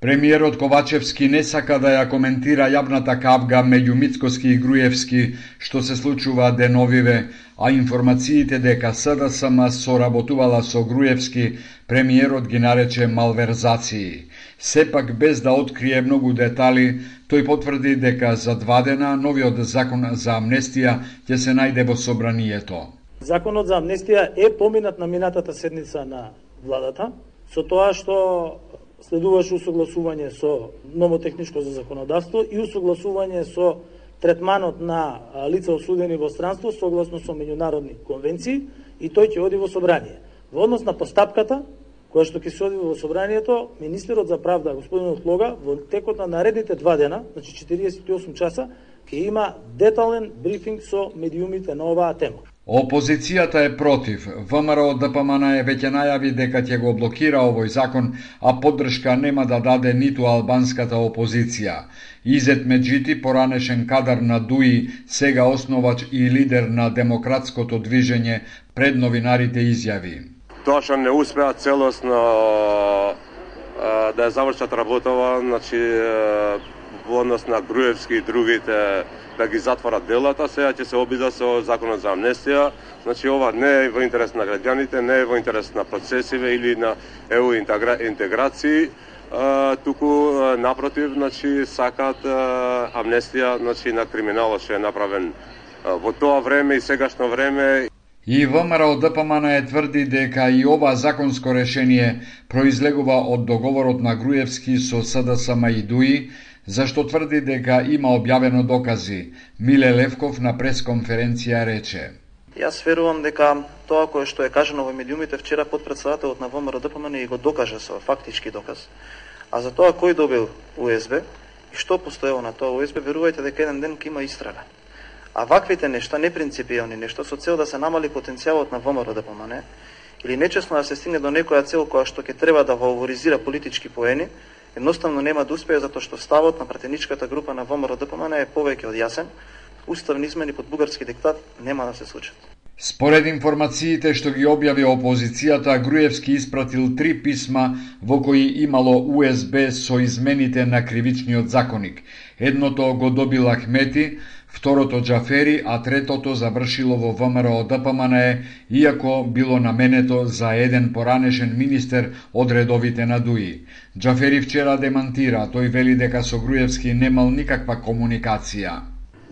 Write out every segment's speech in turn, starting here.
Премиерот Ковачевски не сака да ја коментира јавната кавга меѓу Мицкоски и Груевски што се случува деновиве, а информациите дека СДСМ соработувала со Груевски, премиерот ги нарече малверзации. Сепак без да открие многу детали, тој потврди дека за два дена новиот закон за амнестија ќе се најде во собранието. Законот за амнестија е поминат на минатата седница на владата, со тоа што следуваше усогласување со новотехничко за законодавство и усогласување со третманот на лица осудени во странство согласно со меѓународни конвенции и тој ќе оди во собрание. Во однос на постапката, која што ќе се оди во собранието, министерот за правда господинот Лога во текот на наредните два дена, значи 48 часа, ќе има детален брифинг со медиумите на оваа тема. Опозицијата е против. ВМРО да ДПМН е веќе најави дека ќе го блокира овој закон, а поддршка нема да даде ниту албанската опозиција. Изет Меджити, поранешен кадар на ДУИ, сега основач и лидер на демократското движење, пред новинарите изјави. Тоа што не успеа целосно да ја завршат работава, значи во однос на Груевски и другите да ги затворат делата, сега ќе се обида со законот за амнестија. Значи ова не е во интерес на граѓаните, не е во интерес на процесиве или на ЕУ интеграции, а, туку напротив, значи сакат амнестија значи на криминалот што е направен во тоа време и сегашно време И ВМРО ДПМН е тврди дека и ова законско решение произлегува од договорот на Груевски со СДСМ и ДУИ, зашто тврди дека има објавено докази. Миле Левков на пресконференција рече. Јас верувам дека тоа кое што е кажано во медиумите вчера подпредседателот на ВМРО ДПМН и го докаже со фактички доказ. А за тоа кој добил УСБ и што постоело на тоа УСБ, верувајте дека еден ден ќе има истрага. А ваквите нешта, непринципиални нешта, со цел да се намали потенцијалот на ВМРО ДПМН, или нечесно да се стигне до некоја цел која што ќе треба да валоризира политички поени, едноставно нема да успее затоа што ставот на пратеничката група на ВМРО ДПМН е повеќе од јасен. Уставни измени под бугарски диктат нема да се случат. Според информациите што ги објави опозицијата, Груевски испратил три писма во кои имало УСБ со измените на кривичниот законик. Едното го добил Ахмети, второто Джафери, а третото завршило во ВМРО ДПМН, иако било наменето за еден поранешен министер од редовите на ДУИ. Джафери вчера демантира, тој вели дека со Груевски немал никаква комуникација.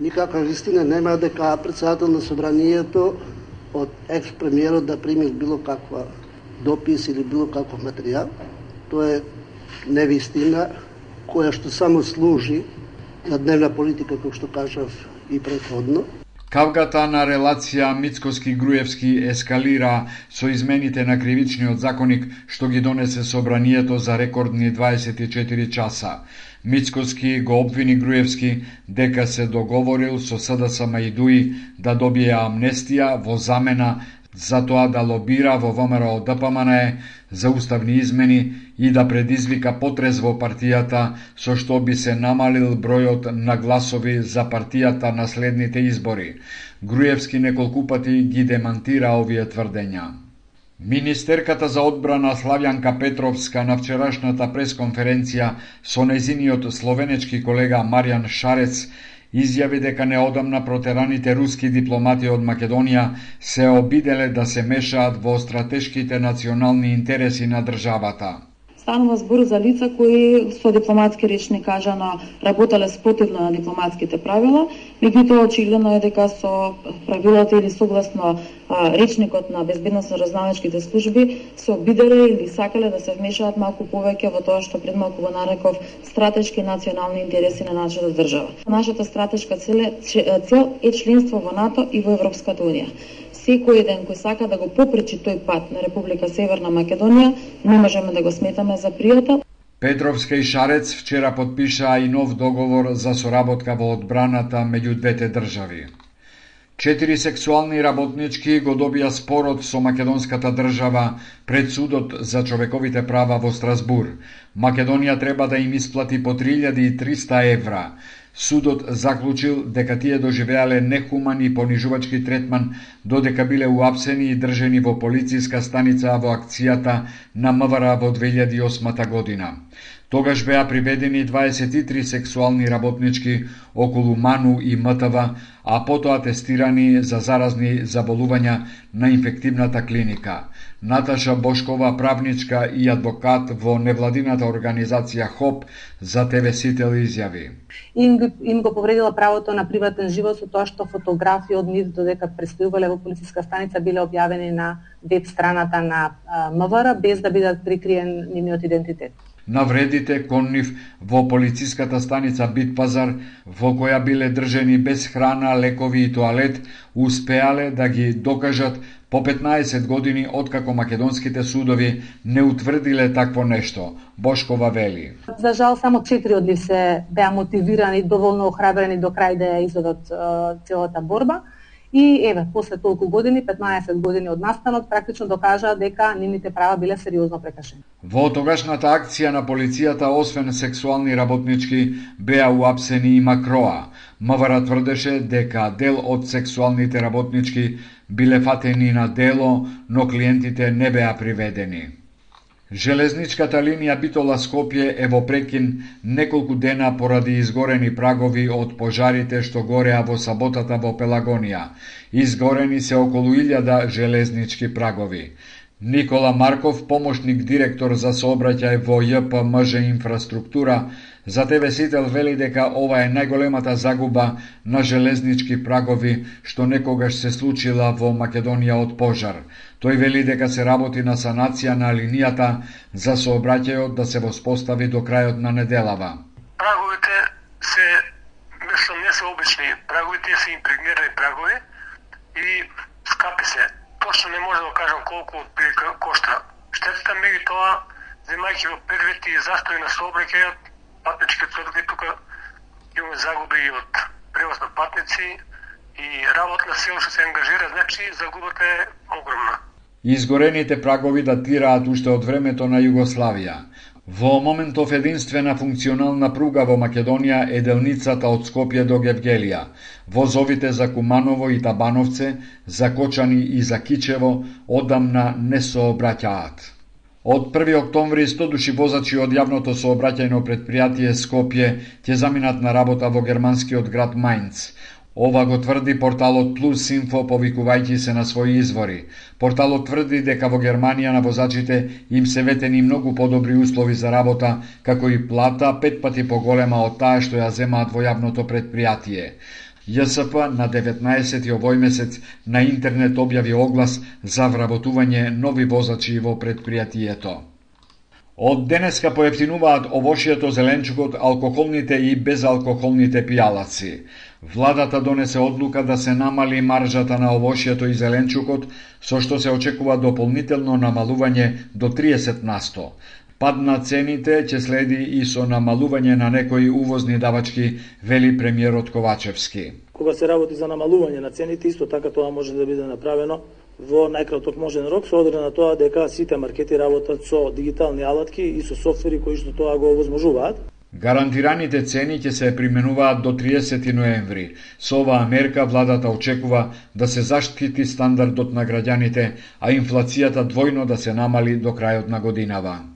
Никаква вистина нема дека председател на собранието од екс-премиерот да примил било каква допис или било каков материјал. Тоа е невистина која што само служи на дневна политика, како што кажав и предходно. Кавгата на релација Мицкоски-Груевски ескалира со измените на кривичниот законик што ги донесе собранието за рекордни 24 часа. Мицкоски го обвини Груевски дека се договорил со СДСМ и ДУИ да добие амнестија во замена за тоа да лобира во ВМРО да ДПМН за уставни измени и да предизвика потрез во партијата со што би се намалил бројот на гласови за партијата на следните избори. Груевски неколку пати ги демантира овие тврдења. Министерката за одбрана Славјанка Петровска на вчерашната пресконференција со незиниот словенечки колега Маријан Шарец изјави дека неодамна протераните руски дипломати од Македонија се обиделе да се мешаат во стратешките национални интереси на државата. Станува збор за лица кои со дипломатски речни кажано работеле спротивно на дипломатските правила, меѓутоа очигледно е дека со правилата или согласно а, речникот на безбедносно разнаучките служби се обиделе или сакале да се вмешаат малку повеќе во тоа што пред малку го нареков стратешки национални интереси на нашата држава. Нашата стратешка цел е, цел е членство во НАТО и во Европската унија секој ден кој сака да го попречи тој пат на Република Северна Македонија, не можеме да го сметаме за пријател. Петровска и Шарец вчера подпишаа и нов договор за соработка во одбраната меѓу двете држави. Четири сексуални работнички го добија спорот со македонската држава пред судот за човековите права во Страсбур. Македонија треба да им исплати по 3300 евра. Судот заклучил дека тие доживеале нехуман и понижувачки третман додека биле уапсени и држени во полициска станица во акцијата на МВР во 2008 година. Тогаш беа приведени 23 сексуални работнички околу Ману и МТВ, а потоа тестирани за заразни заболувања на инфективната клиника. Наташа Бошкова, правничка и адвокат во невладината организација ХОП, за ТВ Сител изјави. Им, им го повредила правото на приватен живот со тоа што фотографии од нив додека престојувале во полициска станица биле објавени на веб страната на МВР без да бидат прикриен нивниот идентитет навредите кон нив во полициската станица Бит Пазар, во која биле држени без храна, лекови и тоалет, успеале да ги докажат по 15 години откако македонските судови не утврдиле такво нешто. Бошкова вели. За жал само четири од нив се беа мотивирани, доволно охрабрени до крај да ја изведат целата борба и еве, после толку години, 15 години од настанот, практично докажаа дека нивните права биле сериозно прекашени. Во тогашната акција на полицијата, освен сексуални работнички, беа уапсени и Макроа. МВР тврдеше дека дел од сексуалните работнички биле фатени на дело, но клиентите не беа приведени. Железничката линија Битола Скопје е во прекин неколку дена поради изгорени прагови од пожарите што гореа во саботата во Пелагонија. Изгорени се околу илјада железнички прагови. Никола Марков, помошник директор за сообраќај во ЈПМЖ инфраструктура, за тебе Сител вели дека ова е најголемата загуба на железнички прагови што некогаш се случила во Македонија од пожар. Тој вели дека се работи на санација на линијата за сообраќајот да се воспостави до крајот на неделава. Праговите се мислам не се обични праговите се импрегнирани прагови и скапи се точно не може да кажам колку прилика кошта. Штетата меѓу тоа, земајќи во предвид и застој на сообраќајот, патнички тврди тука имаме загуби и од превоз на патници и работа на силно што се ангажира, значи загубата е огромна. Изгорените прагови датираат уште од времето на Југославија. Во моментов единствена функционална пруга во Македонија е делницата од Скопје до Гевгелија. Возовите за Куманово и Табановце, за Кочани и за Кичево одамна не сообраќаат. Од 1 октомври 100 души возачи од јавното сообраќајно предпријатие Скопје ќе заминат на работа во германскиот град Мајнц. Ова го тврди порталот Plus Info повикувајќи се на своји извори. Порталот тврди дека во Германија на возачите им се ветени многу подобри услови за работа, како и плата пет пати поголема од таа што ја земаат во јавното предпријатие. ЈСП на 19 овој месец на интернет објави оглас за вработување нови возачи во предпријатието. Од денеска поевтинуваат овошјето, зеленчукот, алкохолните и безалкохолните пијалаци. Владата донесе одлука да се намали маржата на овошјето и зеленчукот, со што се очекува дополнително намалување до 30 на 100. Пад на цените ќе следи и со намалување на некои увозни давачки, вели премиерот Ковачевски. Кога се работи за намалување на цените, исто така тоа може да биде направено во најкраток можен рок со одред на тоа дека сите маркети работат со дигитални алатки и со софтвери кои што тоа го овозможуваат. Гарантираните цени ќе се применуваат до 30 ноември. Со оваа мерка владата очекува да се заштити стандардот на граѓаните, а инфлацијата двојно да се намали до крајот на годинава.